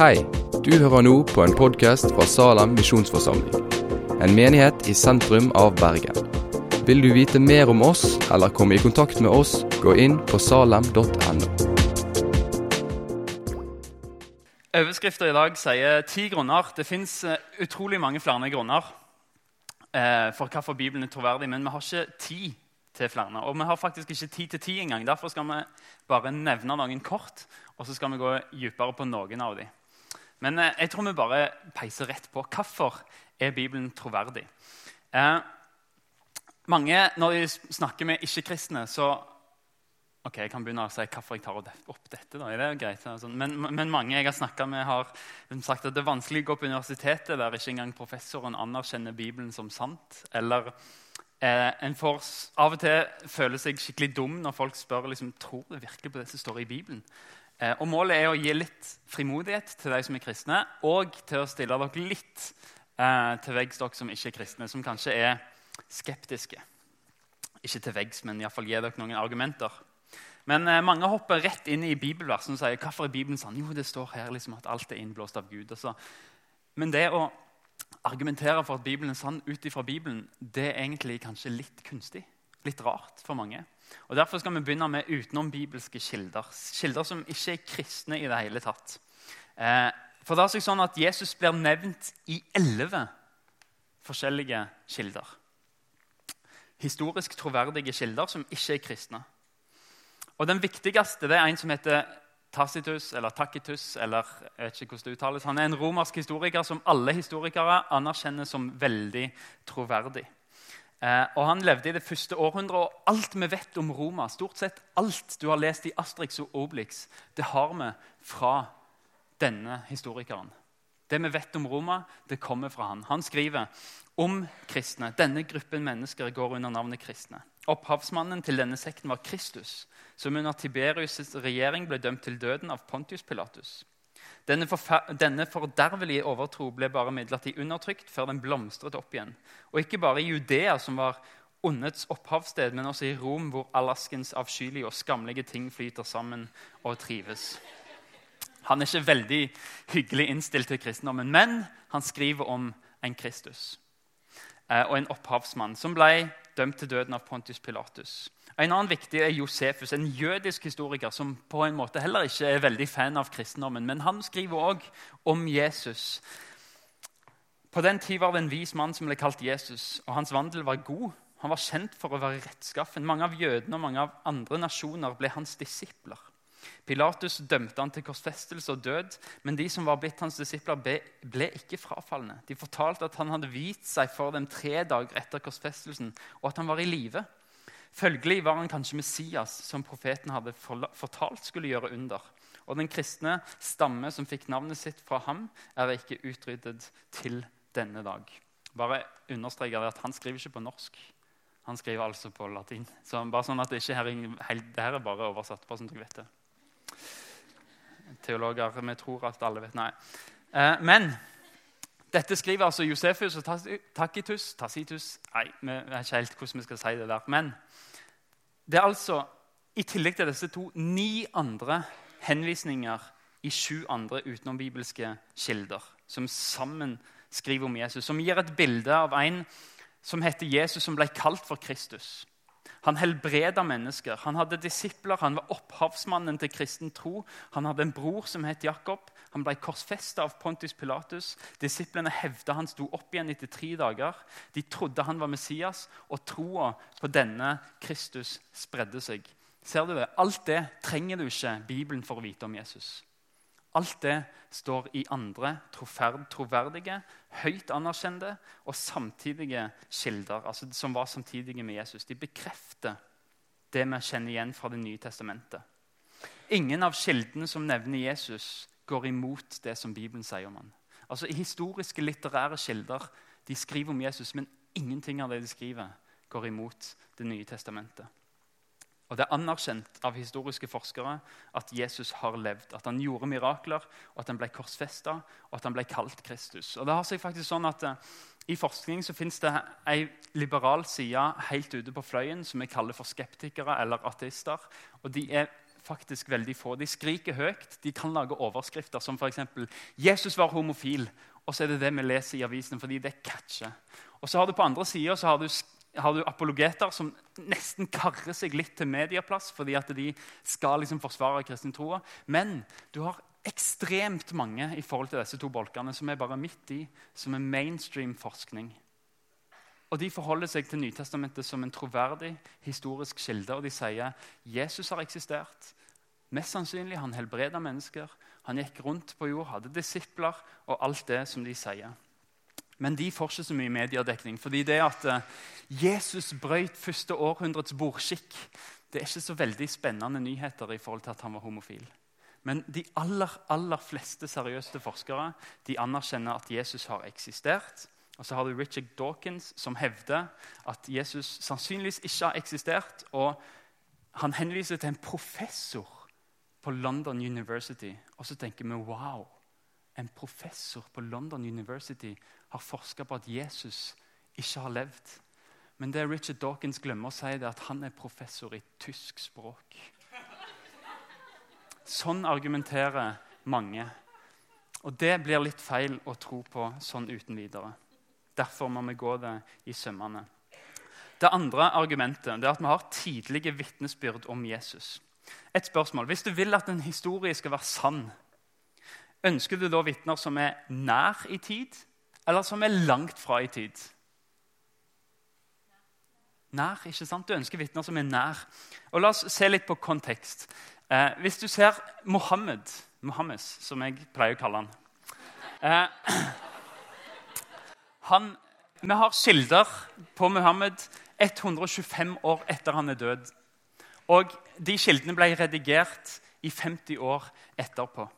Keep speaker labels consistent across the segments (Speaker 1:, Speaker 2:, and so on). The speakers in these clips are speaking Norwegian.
Speaker 1: Hei, du hører nå på en podkast fra Salem misjonsforsamling. En menighet i sentrum av Bergen. Vil du vite mer om oss eller komme i kontakt med oss, gå inn på salem.no.
Speaker 2: Overskrifta i dag sier ti grunner. Det fins utrolig mange flere grunner eh, for hvorfor Bibelen er troverdig, men vi har ikke tid til flere. Og vi har faktisk ikke tid til ti engang. Derfor skal vi bare nevne noen kort, og så skal vi gå dypere på noen av dem. Men eh, jeg tror vi bare peiser rett på. Hvorfor er Bibelen troverdig? Eh, mange, Når de snakker med ikke-kristne, så Ok, Jeg kan begynne å si hvorfor jeg tar opp dette. da, er det greit? Altså, men, men, mange jeg har snakka med, har sagt at det er vanskelig å gå på universitetet der ikke engang professoren anerkjenner Bibelen som sant. Eller eh, en får av og til føle seg skikkelig dum når folk spør liksom, tror du virkelig på det som står i Bibelen. Eh, og Målet er å gi litt frimodighet til de som er kristne, og til å stille dere litt eh, til veggs, dere som ikke er kristne, som kanskje er skeptiske. Ikke til veggs, men iallfall gi dere noen argumenter. Men eh, mange hopper rett inn i bibelversen og sier hvorfor er Bibelen sann? Jo, det står her liksom at alt er innblåst av Gud. Altså. Men det å argumentere for at Bibelen er sann ut ifra Bibelen, det er egentlig kanskje litt kunstig. Litt rart for mange. Og Derfor skal vi begynne med utenom-bibelske kilder. Kilder som ikke er kristne i det hele tatt. Eh, for det er seg sånn at Jesus blir nevnt i elleve forskjellige kilder. Historisk troverdige kilder som ikke er kristne. Og Den viktigste det er en som heter Tacitus eller Tacitus. eller jeg vet ikke hvordan det uttales. Han er en romersk historiker som alle historikere anerkjenner som veldig troverdig. Eh, og Han levde i det første århundret, og alt vi vet om Roma, stort sett alt du har lest i Astrix og Obelix, det har vi fra denne historikeren. Det vi vet om Roma, det kommer fra han. Han skriver om kristne. Denne gruppen mennesker går under navnet kristne. Opphavsmannen til denne sekten var Kristus, som under Tiberius' regjering ble dømt til døden av Pontius Pilatus. Denne, denne fordervelige overtro ble bare midlertidig undertrykt før den blomstret opp igjen. Og ikke bare i Judea, som var ondets opphavssted, men også i Rom, hvor alaskens avskyelige og skamlige ting flyter sammen og trives. Han er ikke veldig hyggelig innstilt til kristendommen, men han skriver om en Kristus eh, og en opphavsmann som ble dømt til døden av Pontius Pilatus. En annen viktig er Josefus, en jødisk historiker som på en måte heller ikke er veldig fan av kristendommen. Men han skriver òg om Jesus. På den tid var det en vis mann som ble kalt Jesus, og hans vandel var god. Han var kjent for å være rettskaffen. Mange av jødene og mange av andre nasjoner ble hans disipler. Pilatus dømte han til korsfestelse og død, men de som var blitt hans disipler, ble ikke frafalne. De fortalte at han hadde vist seg for dem tre dager etter korsfestelsen, og at han var i live. Følgelig var han kanskje Messias, som profeten hadde fortalt skulle gjøre under. Og den kristne stamme som fikk navnet sitt fra ham, er ikke utryddet til denne dag. Bare understreker at Han skriver ikke på norsk. Han skriver altså på latin. Så bare sånn at det ikke her, det her er bare oversatt. bare sånn at dere vet det. Teologer vi tror at alle vet Nei. Eh, men dette skriver altså Josefus og Tacitus Tacitus, Nei, vi vet ikke helt hvordan vi skal si det der. Men det er altså, i tillegg til disse to, ni andre henvisninger i sju andre utenombibelske kilder som sammen skriver om Jesus, som gir et bilde av en som heter Jesus, som ble kalt for Kristus. Han helbreda mennesker. Han hadde disipler, han var opphavsmannen til kristen tro. Han hadde en bror som het Jakob. Han ble korsfesta av Pontus Pilatus. Disiplene hevda han sto opp igjen etter tre dager. De trodde han var Messias, og troa på denne Kristus spredde seg. Ser du det? Alt det trenger du ikke Bibelen for å vite om Jesus. Alt det står i andre troverdige, høyt anerkjente og samtidige kilder, altså som var samtidige med Jesus. De bekrefter det vi kjenner igjen fra Det nye testamentet. Ingen av kildene som nevner Jesus, går imot det som Bibelen sier om han. Altså, Historiske, litterære kilder de skriver om Jesus, men ingenting av det de skriver, går imot Det nye testamentet. Og Det er anerkjent av historiske forskere at Jesus har levd. At han gjorde mirakler, og at han ble korsfesta og at han ble kalt Kristus. Og det har seg faktisk sånn at uh, I forskning så fins det ei liberal side helt ute på fløyen som vi kaller for skeptikere eller ateister. Og De er faktisk veldig få. De skriker høyt. De kan lage overskrifter som f.eks.: 'Jesus var homofil'. Og så er det det vi leser i avisene fordi det catcher. Og så har du på andre sida har, du apologeter som nesten karrer seg litt til medieplass fordi at de skal liksom forsvare kristen tro. Men du har ekstremt mange i forhold til disse to bolkene som er bare midt i, som er mainstream forskning. Og De forholder seg til Nytestamentet som en troverdig historisk kilde. Og de sier Jesus har eksistert. Mest sannsynlig han helbreda mennesker. Han gikk rundt på jord, hadde disipler og alt det som de sier. Men de får ikke så mye mediedekning. fordi det at eh, Jesus brøt første århundrets bordskikk, det er ikke så veldig spennende nyheter i forhold til at han var homofil. Men de aller, aller fleste seriøse forskere de anerkjenner at Jesus har eksistert. Og så har du Richard Dawkins, som hevder at Jesus sannsynligvis ikke har eksistert. Og han henviser til en professor på London University. Og så tenker vi wow, en professor på London University har forska på at Jesus ikke har levd. Men det Richard Dawkins glemmer å si, er at han er professor i tysk språk. Sånn argumenterer mange. Og det blir litt feil å tro på sånn uten videre. Derfor må vi gå det i sømmene. Det andre argumentet er at vi har tidlige vitnesbyrd om Jesus. Et spørsmål. Hvis du vil at en historie skal være sann, ønsker du da vitner som er nær i tid, eller som er langt fra i tid? Nær, ikke sant? Du ønsker vitner som er nær. Og La oss se litt på kontekst. Eh, hvis du ser Mohammed, Mohammed, som jeg pleier å kalle han eh, han, Vi har kilder på Muhammed 125 år etter han er død. Og De kildene ble redigert i 50 år etterpå.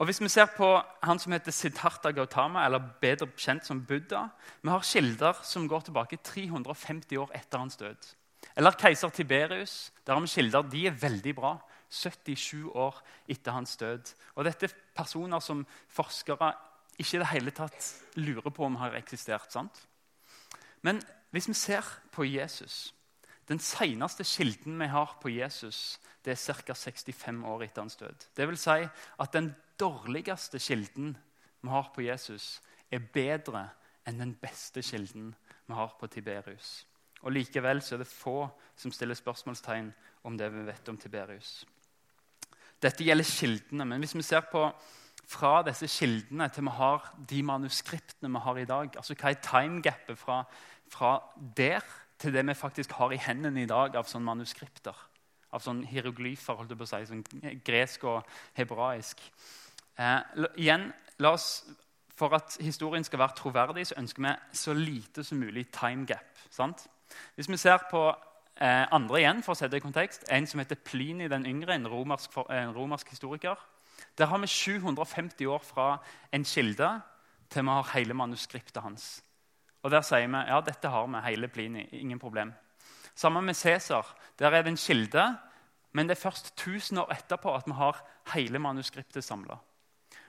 Speaker 2: Og Hvis vi ser på han som heter Siddhartha Gautama, eller bedre kjent som Buddha Vi har kilder som går tilbake 350 år etter hans død. Eller keiser Tiberius. Der har vi kilder. De er veldig bra. 77 år etter hans død. Og Dette er personer som forskere ikke i det hele tatt lurer på om har eksistert. sant? Men hvis vi ser på Jesus Den seneste kilden vi har på Jesus, det er ca. 65 år etter hans død. Det vil si at den dårligste kilden vi har på Jesus, er bedre enn den beste kilden vi har på Tiberius. Og Likevel så er det få som stiller spørsmålstegn om det vi vet om Tiberius. Dette gjelder kildene, men hvis vi ser på fra disse kildene til vi har de manuskriptene vi har i dag. Altså Hva er timegapet fra, fra der til det vi faktisk har i hendene i dag av sånne manuskripter? Av sånne hieroglyfer, holdt jeg på å si, sånn gresk og hebraisk. Eh, igjen, la oss, For at historien skal være troverdig, så ønsker vi så lite som mulig timegap. Hvis vi ser på eh, andre igjen, for å sette det i kontekst, en som heter Plini den yngre, en romersk, en romersk historiker der har vi 750 år fra en kilde til vi har hele manuskriptet hans. Og Der sier vi ja, dette har vi, hele Plini. Ingen problem. Sammen med Cæsar. Der er det en kilde, men det er først 1000 år etterpå at vi har hele manuskriptet samla.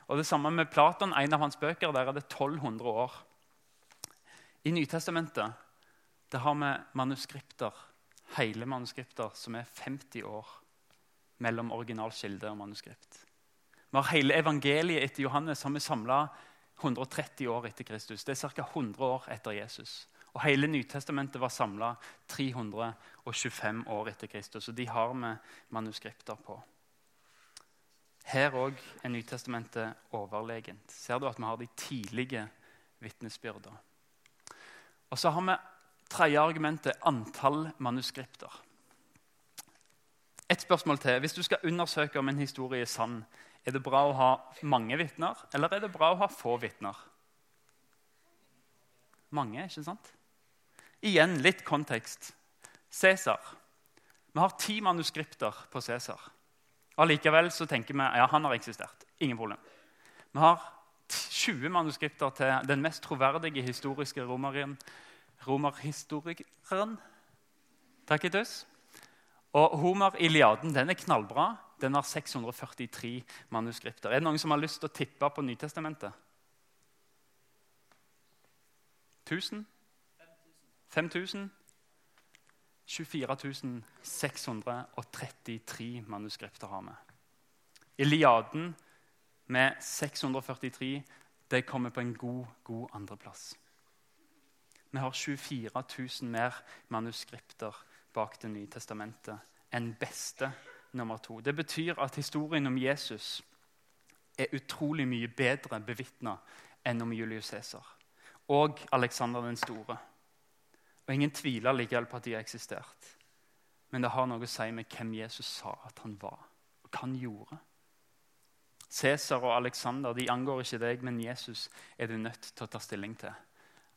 Speaker 2: Og det samme med Platon, en av hans bøker. Der er det 1200 år. I Nytestamentet der har vi manuskripter, hele manuskripter som er 50 år mellom originalkilde og manuskript. Vi har hele evangeliet etter Johannes som vi samla 130 år etter Kristus. Det er ca. 100 år etter Jesus. Og Hele Nytestamentet var samla 325 år etter Kristus. Og de har vi manuskripter på. Her òg er Nytestamentet overlegent. Ser du at vi har de tidlige vitnesbyrder? Og så har vi tredje argumentet antall manuskripter. Et spørsmål til. Hvis du skal undersøke om en historie er sann, er det bra å ha mange vitner, eller er det bra å ha få vitner? Mange, ikke sant? Igjen litt kontekst. Cæsar. Vi har ti manuskripter på Cæsar. Allikevel så tenker vi ja, han har eksistert. Ingen problem. Vi har 20 manuskripter til den mest troverdige historiske romeren, romerhistorikeren Tacitus. Og Homer Iliaden den er knallbra. Den har 643 manuskripter. Er det noen som har lyst til å tippe på Nytestamentet? 1000? 5000? 24 633 manuskripter har vi. Iliaden med 643 det kommer på en god, god andreplass. Vi har 24 000 mer manuskripter bak Det nye testamentet enn beste nummer to. Det betyr at historien om Jesus er utrolig mye bedre bevitna enn om Julius Cæsar og Alexander den store. Og Ingen tviler likevel på at de har eksistert. Men det har noe å si med hvem Jesus sa at han var, og hva han gjorde. Cæsar og Alexander de angår ikke deg, men Jesus er du nødt til å ta stilling til.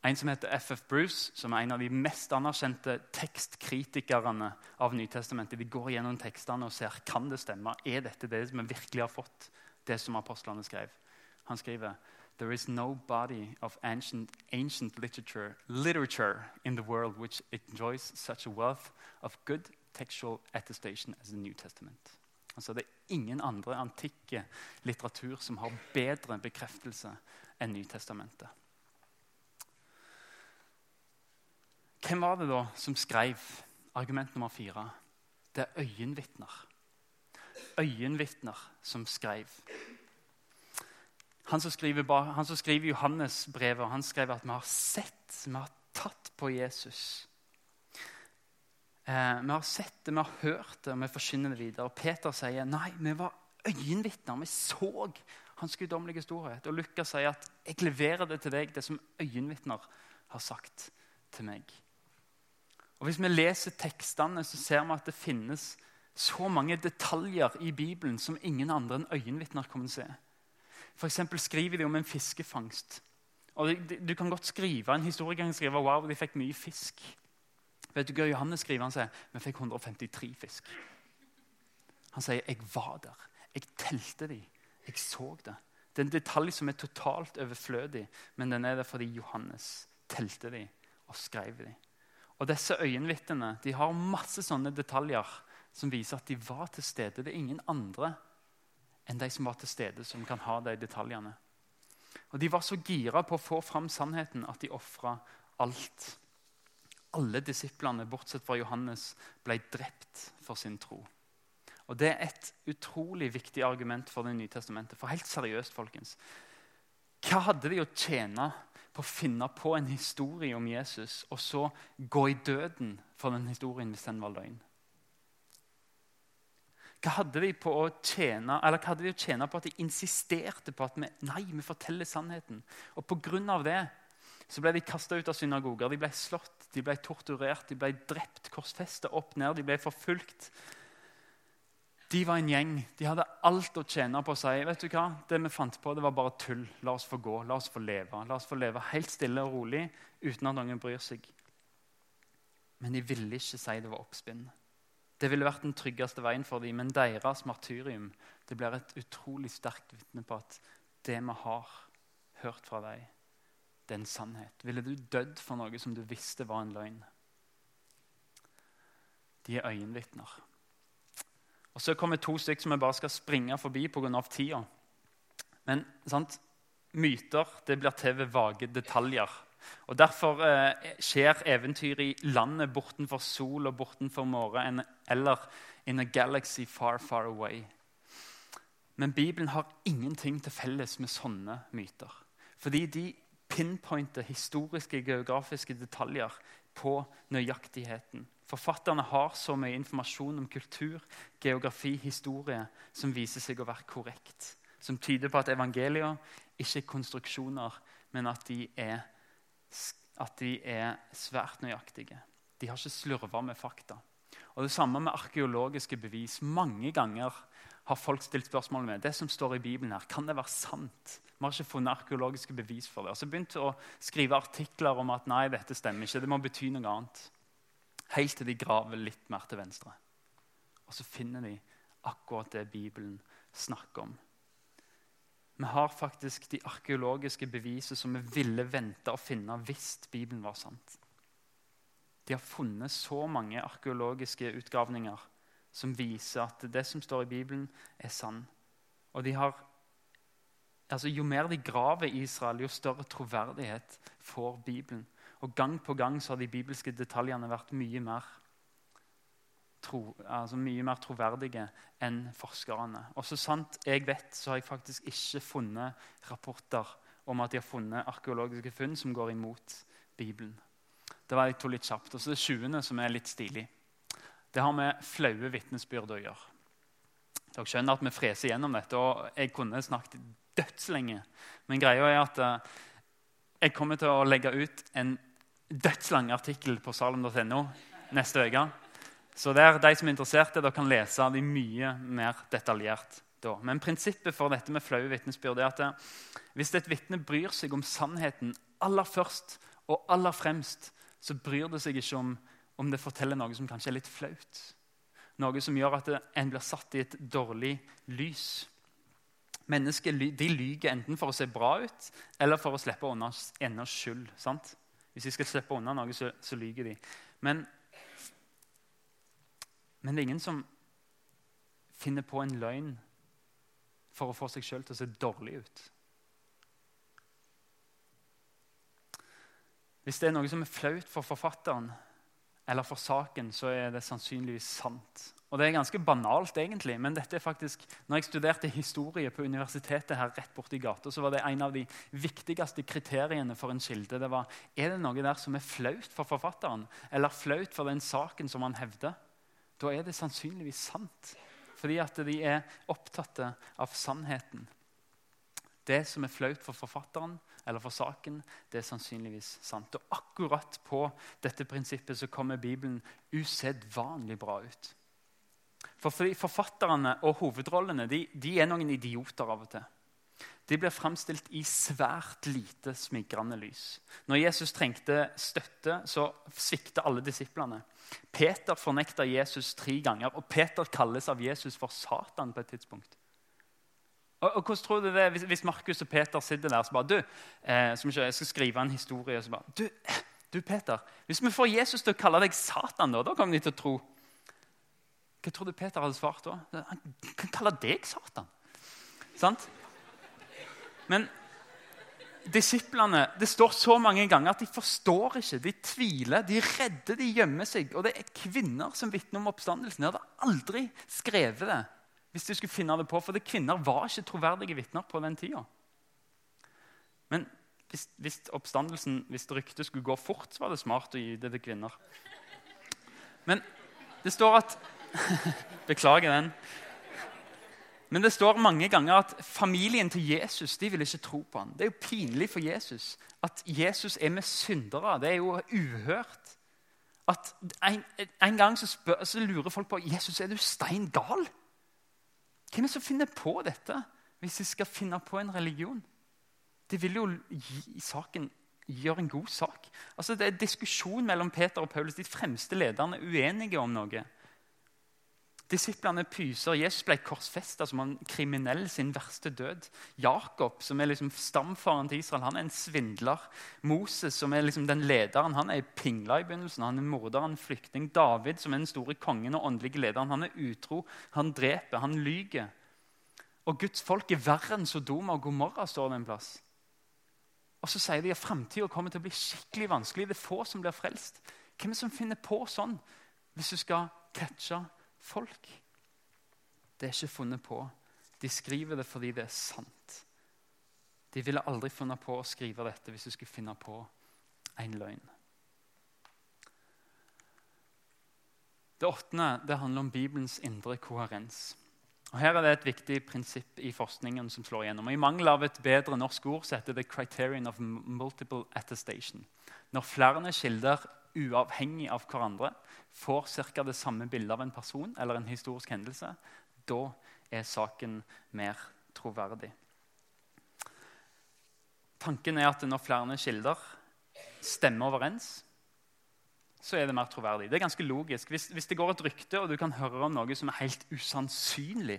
Speaker 2: En som heter FF Bruce, som er en av de mest anerkjente tekstkritikerne av Nytestamentet. De går gjennom tekstene og ser kan det stemme. Er dette det som vi virkelig har fått, det som apostlene skrev? Han skriver There is no body of ancient, ancient literature, literature in the world which enjoys such a wealth of good textual attestation as the New Testament. Altså, det er ingen andre antikke litteratur som har bedre bekreftelse enn Nytestamentet. Hvem var det da som skrev argument nummer fire? Det er øyenvitner. Øyenvitner som skrev. Han som skriver, han som skriver Johannes-brevet, han skrev at vi har sett, vi har tatt på Jesus. Eh, vi har sett det, vi har hørt det, og vi forkynner det videre. Og Peter sier nei, vi var øyenvitner. Vi så hans guddommelige storhet. Og Lukas sier at jeg leverer det til deg, det som øyenvitner har sagt til meg. Og Hvis vi leser tekstene, så ser vi at det finnes så mange detaljer i Bibelen som ingen andre enn øyenvitner å se. For skriver de om en fiskefangst. Og Du kan godt skrive, En historiker skriver, skrive wow, de fikk mye fisk. Vet du hva Johannes skriver? Han sier vi fikk 153 fisk. Han sier jeg var der. Jeg telte de. Jeg så det. Det er en detalj som er totalt overflødig, men den er der fordi Johannes telte de og skrev dem. Og Disse øyenvitnene de har masse sånne detaljer som viser at de var til stede. Det er ingen andre enn de som var til stede, som kan ha de detaljene. Og De var så gira på å få fram sannheten at de ofra alt. Alle disiplene, bortsett fra Johannes, ble drept for sin tro. Og Det er et utrolig viktig argument for Det nye testamentet. For helt seriøst, folkens. Hva hadde de å tjene på å finne på en historie om Jesus og så gå i døden for den historien hvis den var løgn? Hva hadde de på å tjene, eller hva hadde de å tjene på at de insisterte på at vi, nei, vi forteller sannheten? Og Pga. det så ble de kasta ut av synagoger, de ble slått, de ble torturert, de ble drept, korsfesta opp ned, de ble forfulgt. De var en gjeng. De hadde alt å tjene på å si vet du hva, det vi fant på, det var bare tull. La oss få gå, la oss få leve. La oss få leve helt stille og rolig uten at noen bryr seg. Men de ville ikke si det var oppspinn. Det ville vært den tryggeste veien for dem, men deres martyrium det blir et utrolig sterkt vitne på at det vi har hørt fra deg, det er en sannhet. Ville du dødd for noe som du visste var en løgn? De er øyenvitner. Og Så kommer to stykker som vi bare skal springe forbi pga. tida. Men sant? myter det blir til ved vage detaljer. Og Derfor eh, skjer eventyr i landet bortenfor sol og bortenfor morgen eller in a galaxy far, far away. Men Bibelen har ingenting til felles med sånne myter. Fordi de pinpointer historiske, geografiske detaljer på nøyaktigheten. Forfatterne har så mye informasjon om kultur, geografi, historie som viser seg å være korrekt. Som tyder på at evangelier ikke er konstruksjoner, men at de er, at de er svært nøyaktige. De har ikke slurva med fakta. Og Det samme med arkeologiske bevis. Mange ganger har folk stilt spørsmål med det som står i Bibelen. her, Kan det være sant? Vi har ikke funnet arkeologiske bevis for det. Og så begynte å skrive artikler om at nei, dette stemmer ikke. Det må bety noe annet. Helt til de graver litt mer til venstre. Og så finner de akkurat det Bibelen snakker om. Vi har faktisk de arkeologiske bevisene som vi ville vente å finne hvis Bibelen var sant. De har funnet så mange arkeologiske utgravninger som viser at det som står i Bibelen, er sann. Og de har, altså Jo mer de graver i Israel, jo større troverdighet får Bibelen. Og Gang på gang så har de bibelske detaljene vært mye mer tro, altså mye mer troverdige enn forskerne. Og så sant jeg vet, så har jeg faktisk ikke funnet rapporter om at de har funnet arkeologiske funn som går imot Bibelen. Det var jeg to litt kjapt. Og så det sjuende, som er litt stilig. Det har med flaue vitnesbyrd å gjøre. Dere skjønner at vi freser gjennom dette, og jeg kunne snakket dødslenge. Men greia er at eh, jeg kommer til å legge ut en dødslang artikkel på salem.no neste uke. Så der, de som er interesserte, der kan lese de mye mer detaljert da. Men prinsippet for dette med flaue vitnesbyrd er at hvis et vitne bryr seg om sannheten aller først og aller fremst, så bryr det seg ikke om om det forteller noe som kanskje er litt flaut. Noe som gjør at en blir satt i et dårlig lys. Mennesker de lyger enten for å se bra ut eller for å slippe unna ennå skyld. sant? Hvis de skal slippe unna noe, så, så lyger de. Men, men, det er ingen som finner på en løgn for å få seg sjøl til å se dårlig ut. Hvis det er noe som er flaut for forfatteren, eller for saken, så er det sannsynligvis sant. Og Det er ganske banalt, egentlig, men dette er faktisk, når jeg studerte historie på universitetet her rett borti gata, så var det en av de viktigste kriteriene for en kilde. Det var, Er det noe der som er flaut for forfatteren, eller flaut for den saken som han hevder? Da er det sannsynligvis sant, fordi at de er opptatt av sannheten. Det som er flaut for forfatteren eller for saken, det er sannsynligvis sant. Og akkurat på dette prinsippet så kommer Bibelen usedvanlig bra ut. For Forfatterne og hovedrollene de, de er noen idioter av og til. De blir framstilt i svært lite smigrende lys. Når Jesus trengte støtte, så svikta alle disiplene. Peter fornekta Jesus tre ganger, og Peter kalles av Jesus for Satan på et tidspunkt. Og, og hvordan tror du det Hvis, hvis Markus og Peter sitter der så bare du, eh, som jeg skal skrive en historie så bare, du, du, Peter, Hvis vi får Jesus til å kalle deg Satan, da, da kommer de til å tro Hva tror du Peter hadde svart da? Han kan kalle deg Satan. Sant? Men disiplene Det står så mange ganger at de forstår ikke. De tviler, de er redde, de gjemmer seg. Og det er kvinner som vitner om oppstandelsen. De hadde aldri skrevet det hvis de skulle finne det på, for det kvinner var ikke troverdige vitner på den tida. Men hvis, hvis, oppstandelsen, hvis ryktet skulle gå fort, så var det smart å gi det til kvinner. Men det står at Beklager den. Men det står mange ganger at familien til Jesus de vil ikke tro på ham. Det er jo pinlig for Jesus at Jesus er med syndere. Det er jo uhørt. At En, en gang så, spør, så lurer folk på Jesus, er du stein gal. Hvem er det som finner på dette hvis de skal finne på en religion? De vil jo gi saken, gjøre en god sak. Altså, det er diskusjon mellom Peter og Paulus. De fremste lederne er uenige om noe. Disiplene pyser. Jesus ble korsfesta som en kriminell sin verste død. Jakob, som er liksom stamfaren til Israel, han er en svindler. Moses, som er liksom den lederen, han er pingla i begynnelsen. Han er morderen, flyktning. David, som er den store kongen og åndelige lederen, han er utro. Han dreper, han lyger. Og Guds folk er verre enn Sodoma og Gomorra, står det en plass. Og så sier de at framtida kommer til å bli skikkelig vanskelig. Det er få som blir frelst. Hvem er det som finner på sånn hvis du skal catche folk. Det er ikke funnet på. De skriver det fordi det er sant. De ville aldri funnet på å skrive dette hvis de skulle finne på en løgn. Det åttende det handler om Bibelens indre koherens. Og Her er det et viktig prinsipp i forskningen som slår igjennom. I mangel av et bedre norsk ord så heter det 'criterion of multiple attestation'. Når flere kilder uavhengig av hverandre får ca. det samme bildet av en person eller en historisk hendelse, da er saken mer troverdig. Tanken er at når flere kilder stemmer overens, så er det mer troverdig. Det er ganske logisk. Hvis, hvis det går et rykte, og du kan høre om noe som er helt usannsynlig,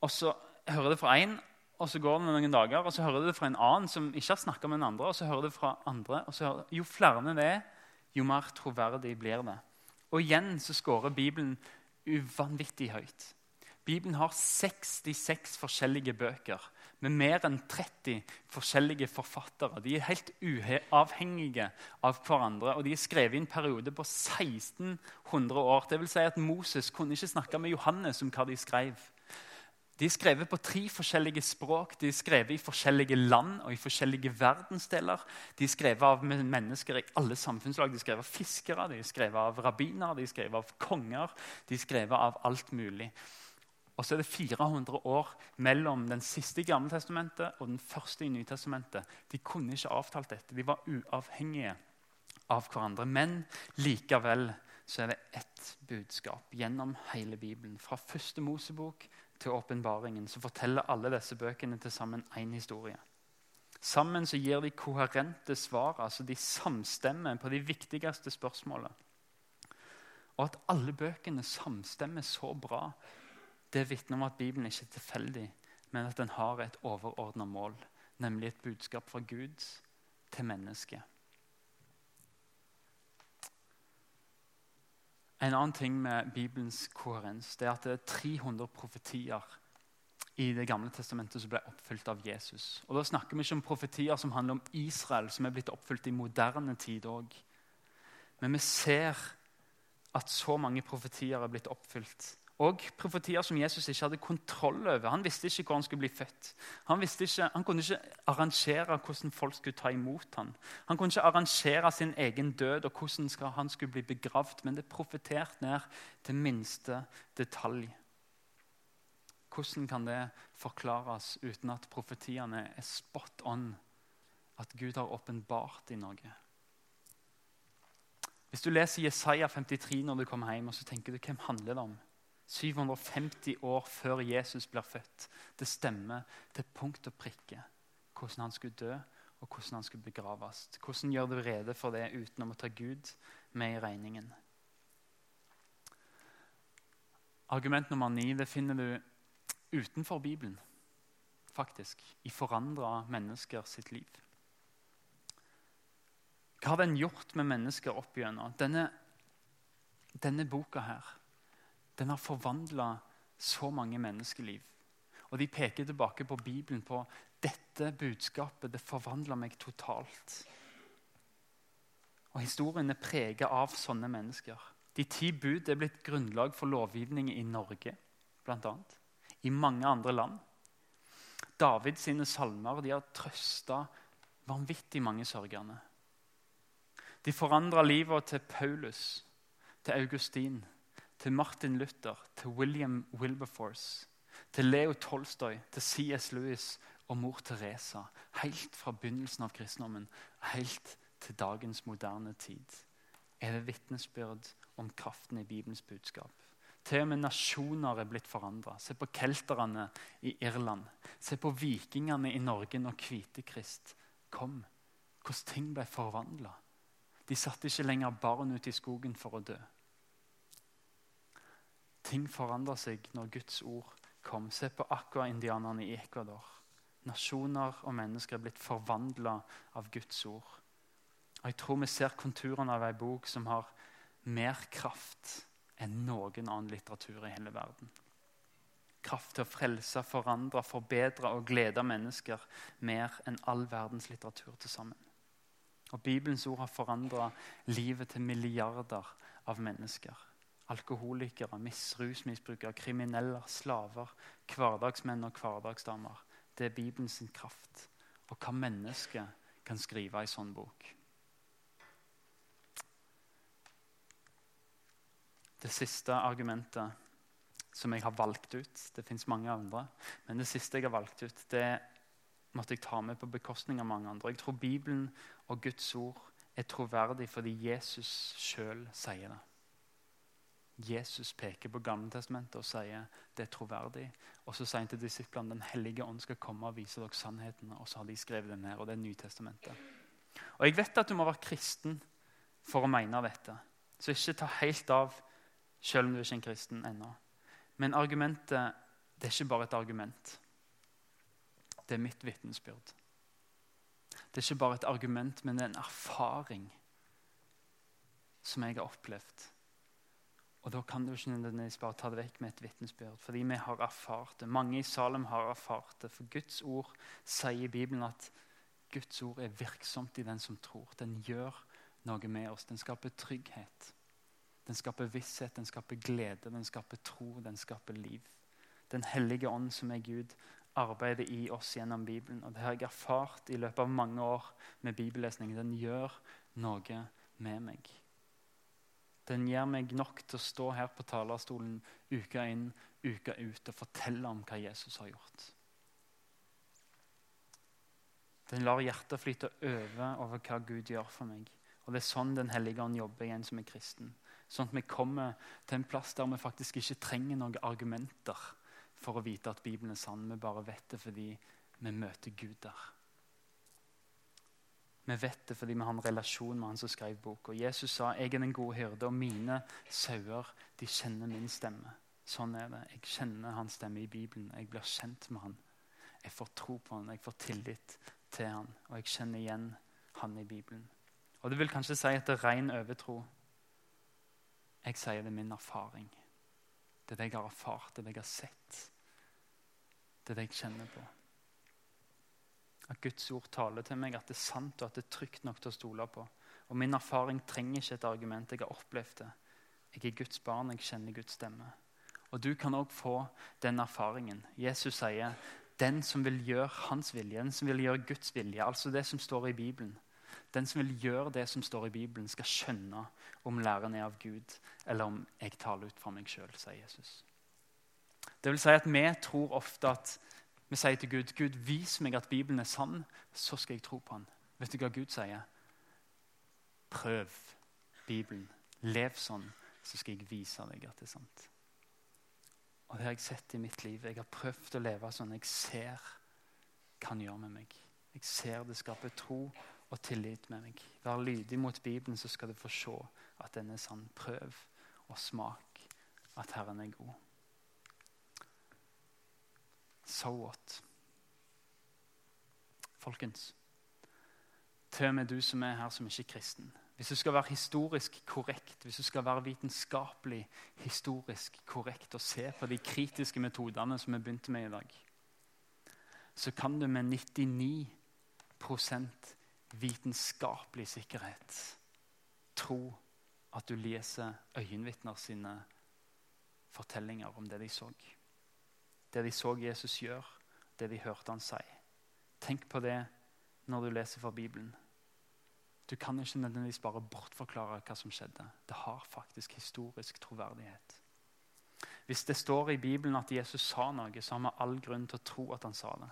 Speaker 2: og så hører det fra én, og så går det noen dager, og så hører du det fra en annen som ikke har snakka med den andre, og så hører du det fra andre, og så hører, Jo flere det er, jo mer troverdig blir det. Og igjen så scorer Bibelen uvanvittig høyt. Bibelen har 66 forskjellige bøker med mer enn 30 forskjellige forfattere. De er helt uavhengige av hverandre, og de er skrevet i en periode på 1600 år. Det vil si at Moses kunne ikke snakke med Johannes om hva de skrev. De er skrevet på tre forskjellige språk, de er skrevet i forskjellige land og i forskjellige verdensdeler. De er skrevet av mennesker i alle samfunnslag. De er skrevet av fiskere, de er skrevet av rabbiner, de er skrevet av konger. De er skrevet av alt mulig. Og så er det 400 år mellom den siste i Gammeltestamentet og den første i Nytestamentet. De kunne ikke avtalt dette. De var uavhengige av hverandre. Men likevel så er det ett budskap gjennom hele Bibelen. Fra første Mosebok til åpenbaringen så forteller alle disse bøkene til sammen én historie. Sammen så gir de koherente svar, altså de samstemmer på de viktigste spørsmålene. Og at alle bøkene samstemmer så bra, det vitner om at Bibelen ikke er tilfeldig, men at den har et overordna mål, nemlig et budskap fra Gud til mennesket. En annen ting med Bibelens koherens det er at det er 300 profetier i Det gamle testamentet som ble oppfylt av Jesus. Og Da snakker vi ikke om profetier som handler om Israel, som er blitt oppfylt i moderne tid òg. Men vi ser at så mange profetier er blitt oppfylt og profetier som Jesus ikke hadde kontroll over. Han visste ikke hvor han skulle bli født. Han, ikke, han, kunne ikke arrangere hvordan folk skulle ta imot ham. Han kunne ikke arrangere sin egen død og hvordan han skulle bli begravd. Men det er profetert ned til minste detalj. Hvordan kan det forklares uten at profetiene er spot on? At Gud har åpenbart i noe? Hvis du leser Jesaja 53 når du kommer hjem, og så tenker du, hvem handler det om? 750 år før Jesus blir født. Det stemmer til punkt og prikke hvordan han skulle dø og hvordan han skulle begraves. Hvordan gjør du rede for det uten å ta Gud med i regningen? Argument nummer ni det finner du utenfor Bibelen, faktisk. I forandra mennesker sitt liv. Hva har den gjort med mennesker opp igjennom? Denne, denne boka her den har forvandla så mange menneskeliv. Og de peker tilbake på Bibelen, på dette budskapet. Det forvandla meg totalt. Og Historien er prega av sånne mennesker. De ti bud er blitt grunnlag for lovgivning i Norge, bl.a. I mange andre land. David sine salmer de har trøsta vanvittig mange sørgende. De forandra livet til Paulus, til Augustin, til Martin Luther, til William Wilberforce, til Leo Tolstoy, til C.S. Lewis og mor Teresa. Helt fra begynnelsen av kristendommen helt til dagens moderne tid er det vitnesbyrd om kraften i Bibelens budskap. Til og med nasjoner er blitt forandra. Se på kelterne i Irland. Se på vikingene i Norge når Kvitekrist kom. Hvordan ting ble forvandla. De satte ikke lenger barn ut i skogen for å dø. Ting forandra seg når Guds ord kom. Se på aqua-indianerne i Ecuador. Nasjoner og mennesker er blitt forvandla av Guds ord. Og Jeg tror vi ser konturene av ei bok som har mer kraft enn noen annen litteratur i hele verden. Kraft til å frelse, forandre, forbedre og glede mennesker mer enn all verdens litteratur til sammen. Og Bibelens ord har forandra livet til milliarder av mennesker. Alkoholikere, rusmisbrukere, kriminelle, slaver, hverdagsmenn og hverdagsdamer. Det er Bibelens kraft. Og hva mennesket kan skrive i sånn bok. Det siste argumentet som jeg har valgt ut Det fins mange andre. Men det siste jeg har valgt ut, det måtte jeg ta med på bekostning av mange andre. Jeg tror Bibelen og Guds ord er troverdig fordi Jesus sjøl sier det. Jesus peker på Gammeltestamentet og sier det er troverdig. Og så sier han til disiplene Den hellige ånd skal komme og vise dere sannheten. Og så har de skrevet det ned, og det er Nytestamentet. Og Jeg vet at du må være kristen for å mene dette. Så ikke ta helt av selv om du er ikke er en kristen ennå. Men argumentet det er ikke bare et argument. Det er mitt vitnesbyrd. Det er ikke bare et argument, men det er en erfaring som jeg har opplevd Og da kan du ikke nødvendigvis bare ta det vekk med et vitnesbyrd, fordi vi har erfart det. Mange i Salem har erfart det. For Guds ord sier i Bibelen at Guds ord er virksomt i den som tror. Den gjør noe med oss. Den skaper trygghet. Den skaper visshet, den skaper glede, den skaper tro, den skaper liv. Den hellige ånd, som er Gud, arbeider i oss gjennom Bibelen. Og Det har jeg erfart i løpet av mange år med bibellesning. Den gjør noe med meg. Den gir meg nok til å stå her på talerstolen uke inn, uke ut og fortelle om hva Jesus har gjort. Den lar hjertet flyte over over hva Gud gjør for meg. Og Det er sånn Den hellige ånd jobber igjen som er kristen. Sånn at vi kommer til en plass der vi faktisk ikke trenger noen argumenter for å vite at Bibelen er sann. Vi bare vet det fordi vi møter Gud der. Vi vet det fordi vi har en relasjon med han som skrev boka. Jesus sa jeg er den gode hyrde, og mine sauer de kjenner min stemme. Sånn er det. Jeg kjenner hans stemme i Bibelen. Jeg blir kjent med han. Jeg får tro på han, jeg får tillit til han, og jeg kjenner igjen han i Bibelen. Og Du vil kanskje si at det er ren overtro. Jeg sier det er min erfaring. Det er det jeg har erfart, det er det jeg har sett. Det er det jeg kjenner på. At Guds ord taler til meg, at det er sant og at det er trygt nok til å stole på. Og Min erfaring trenger ikke et argument. Jeg har opplevd det. Jeg er Guds barn, jeg kjenner Guds stemme. Og Du kan òg få den erfaringen. Jesus sier den som vil gjøre hans vilje, den som vil gjøre Guds vilje, altså det som står i Bibelen. Den som vil gjøre det som står i Bibelen, skal skjønne om læren er av Gud, eller om jeg taler ut fra meg sjøl, sier Jesus. Det vil si at Vi tror ofte at vi sier til Gud Gud, vis meg at Bibelen er sann, så skal jeg tro på den. Vet du hva Gud sier? Prøv Bibelen. Lev sånn, så skal jeg vise deg at det er sant. Og Det har jeg sett i mitt liv. Jeg har prøvd å leve sånn. Jeg ser hva han gjør med meg. Jeg ser det skaper tro og tillit med meg. Vær lydig mot Bibelen, så skal du få se at den er sann. Prøv og smak at Herren er god. So what? Folkens, til og med du som er her som ikke er kristen hvis du skal være historisk korrekt, hvis du skal være vitenskapelig historisk korrekt og se på de kritiske metodene som vi begynte med i dag, så kan du med 99% vitenskapelig sikkerhet tro at du leser øyenvitner sine fortellinger om det de så. Det de så Jesus gjøre, det de hørte han si. Tenk på det når du leser fra Bibelen. Du kan ikke nødvendigvis bare bortforklare hva som skjedde. Det har faktisk historisk troverdighet. Hvis det står i Bibelen at Jesus sa noe, så har vi all grunn til å tro at han sa det.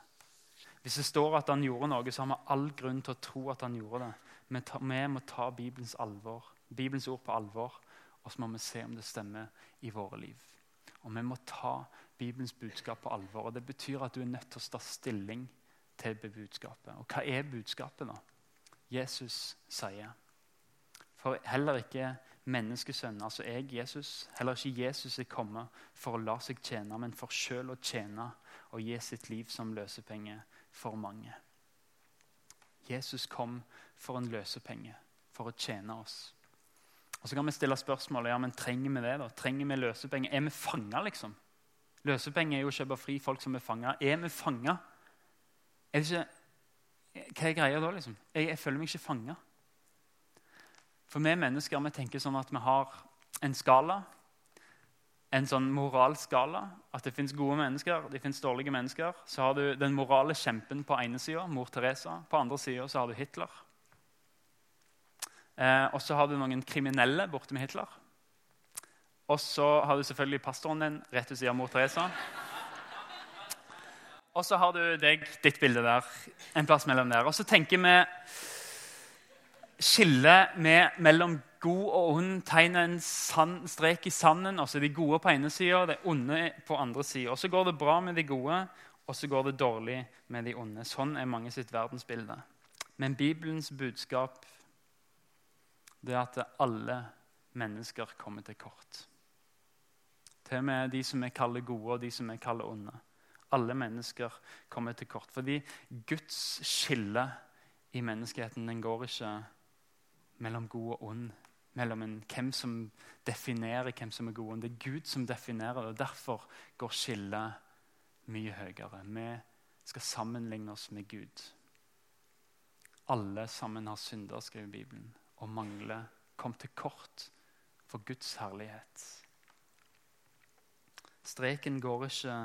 Speaker 2: Hvis det står at han gjorde noe, så har vi all grunn til å tro at han gjorde det. Vi, må ta Bibelens, alvor, Bibelens ord på alvor, og så må vi se om det stemmer i våre liv. Og Vi må ta Bibelens budskap på alvor. og Det betyr at du er nødt til å ta stilling til budskapet. Og hva er budskapet, da? Jesus sier. For heller ikke menneskesønnen, altså jeg, Jesus, heller ikke Jesus er kommet for å la seg tjene, men for sjøl å tjene og gi sitt liv som løsepenge for mange. Jesus kom for en løsepenge, for å tjene oss. Og Så kan vi stille spørsmålet ja, men trenger vi det. da? Trenger vi løsepenger? Er vi fanga, liksom? Løsepenger er jo å kjøpe fri folk som er fanga. Er vi fanga? Hva er greia da? liksom? Jeg, jeg føler meg ikke fanga. For vi mennesker vi tenker sånn at vi har en skala. En sånn moralskala. At det fins gode mennesker, det fins dårlige mennesker. Så har du den morale kjempen på ene sida, mor Teresa. På andre sida har du Hitler. Eh, og så har du noen kriminelle borte med Hitler. Og så har du selvfølgelig pastoren din rett ved siden av mor Teresa. Og så har du deg, ditt bilde der. En plass mellom der. Og så tenker vi Skillet mellom god og ond tegner en sand, strek i sanden. altså De gode på ene sida, de onde på andre sida. Og så går det bra med de gode, og så går det dårlig med de onde. Sånn er mange sitt verdensbilde. Men Bibelens budskap det er at alle mennesker kommer til kort. Til og med de som vi kaller gode, og de som vi kaller onde. Alle mennesker kommer til kort. Fordi Guds skille i menneskeheten den går ikke mellom god og ond, mellom en, hvem som definerer hvem som er god. og ond. Det er Gud som definerer det. og Derfor går skillet mye høyere. Vi skal sammenligne oss med Gud. Alle sammen har synder, skriver Bibelen, og mangler, kom til kort for Guds herlighet. Streken går ikke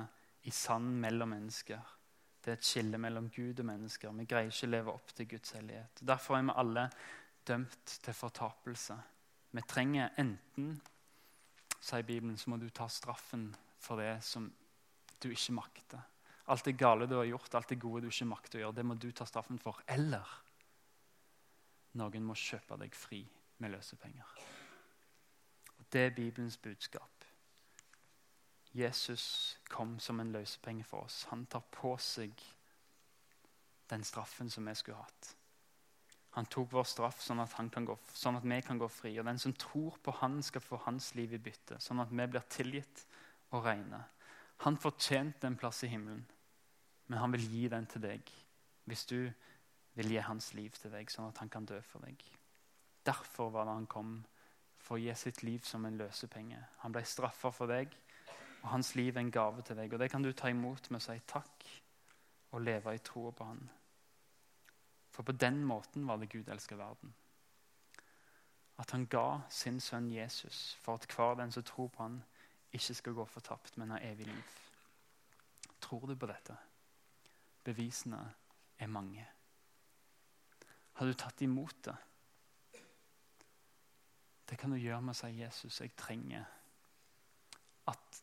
Speaker 2: i sand mellom mennesker. Det er et skille mellom Gud og mennesker. Vi greier ikke å leve opp til Guds hellighet. Derfor er vi alle dømt til fortapelse. Vi trenger enten, sier Bibelen, så må du ta straffen for det som du ikke makter. Alt det gale du har gjort, alt det gode du ikke makter å gjøre, det må du ta straffen for. Eller noen må kjøpe deg fri med løsepenger. Og Det er Bibelens budskap. Jesus kom som en løsepenge for oss. Han tar på seg den straffen som vi skulle hatt. Han tok vår straff sånn at, gå, sånn at, vi kan gå fri. Og den som tror på han, skal få hans liv i bytte, sånn at vi blir tilgitt og rene. Han fortjente en plass i himmelen, men han vil gi den til deg hvis du vil gi hans liv til deg, sånn at han kan dø for deg. Derfor var det han kom, for å gi sitt liv som en løsepenge. Han ble straffa for deg og hans liv er en gave til deg. Og det kan du ta imot med å si takk og leve i troa på han. For på den måten var det Gud elsker verden. At han ga sin sønn Jesus for at hver den som tror på han, ikke skal gå fortapt, men ha evig liv. Tror du på dette? Bevisene er mange. Har du tatt imot det? Det kan du gjøre med å si Jesus, jeg trenger at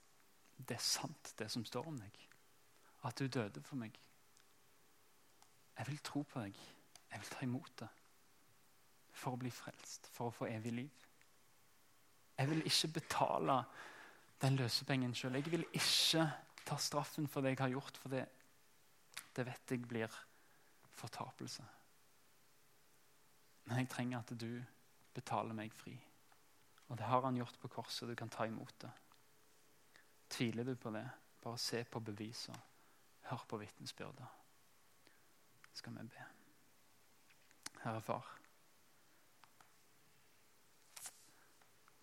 Speaker 2: det er sant, det som står om deg. At du døde for meg. Jeg vil tro på deg. Jeg vil ta imot det. For å bli frelst, for å få evig liv. Jeg vil ikke betale den løsepengen sjøl. Jeg vil ikke ta straffen for det jeg har gjort, for det, det vet jeg blir fortapelse. Men jeg trenger at du betaler meg fri. Og det har han gjort på korset. Du kan ta imot det. Tviler du på det? Bare se på beviser. Hør på vitnesbyrdet. Skal vi be. Herre Far.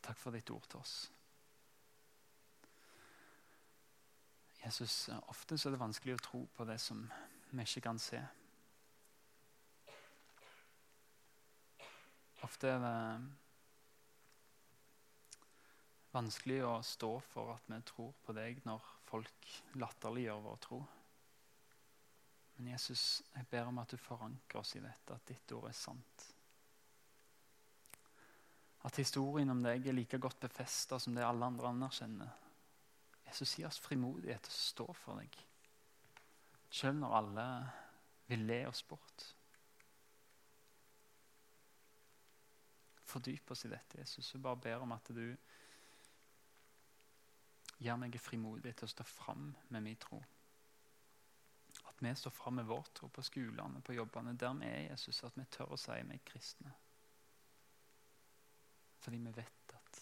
Speaker 2: Takk for ditt ord til oss. Jesus, Ofte så er det vanskelig å tro på det som vi ikke kan se. Ofte er det vanskelig å stå for at vi tror på deg når folk latterliggjør vår tro. Men Jesus, jeg ber om at du forankrer oss i dette, at ditt ord er sant. At historien om deg er like godt befesta som det alle andre anerkjenner. Jesus, gi oss frimodighet til å stå for deg, selv når alle vil le oss bort. Fordyp oss i dette, Jesus. Jeg bare ber om at du Gjør meg frimodig til å stå fram med min tro. At vi står fram med vår tro på skolene, på jobbene, der vi er Jesus. At vi tør å si vi er kristne. Fordi vi vet at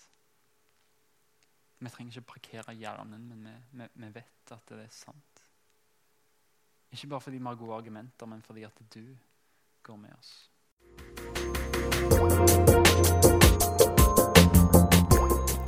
Speaker 2: Vi trenger ikke parkere hjernen, men vi, vi, vi vet at det er sant. Ikke bare fordi vi har gode argumenter, men fordi at du går med oss.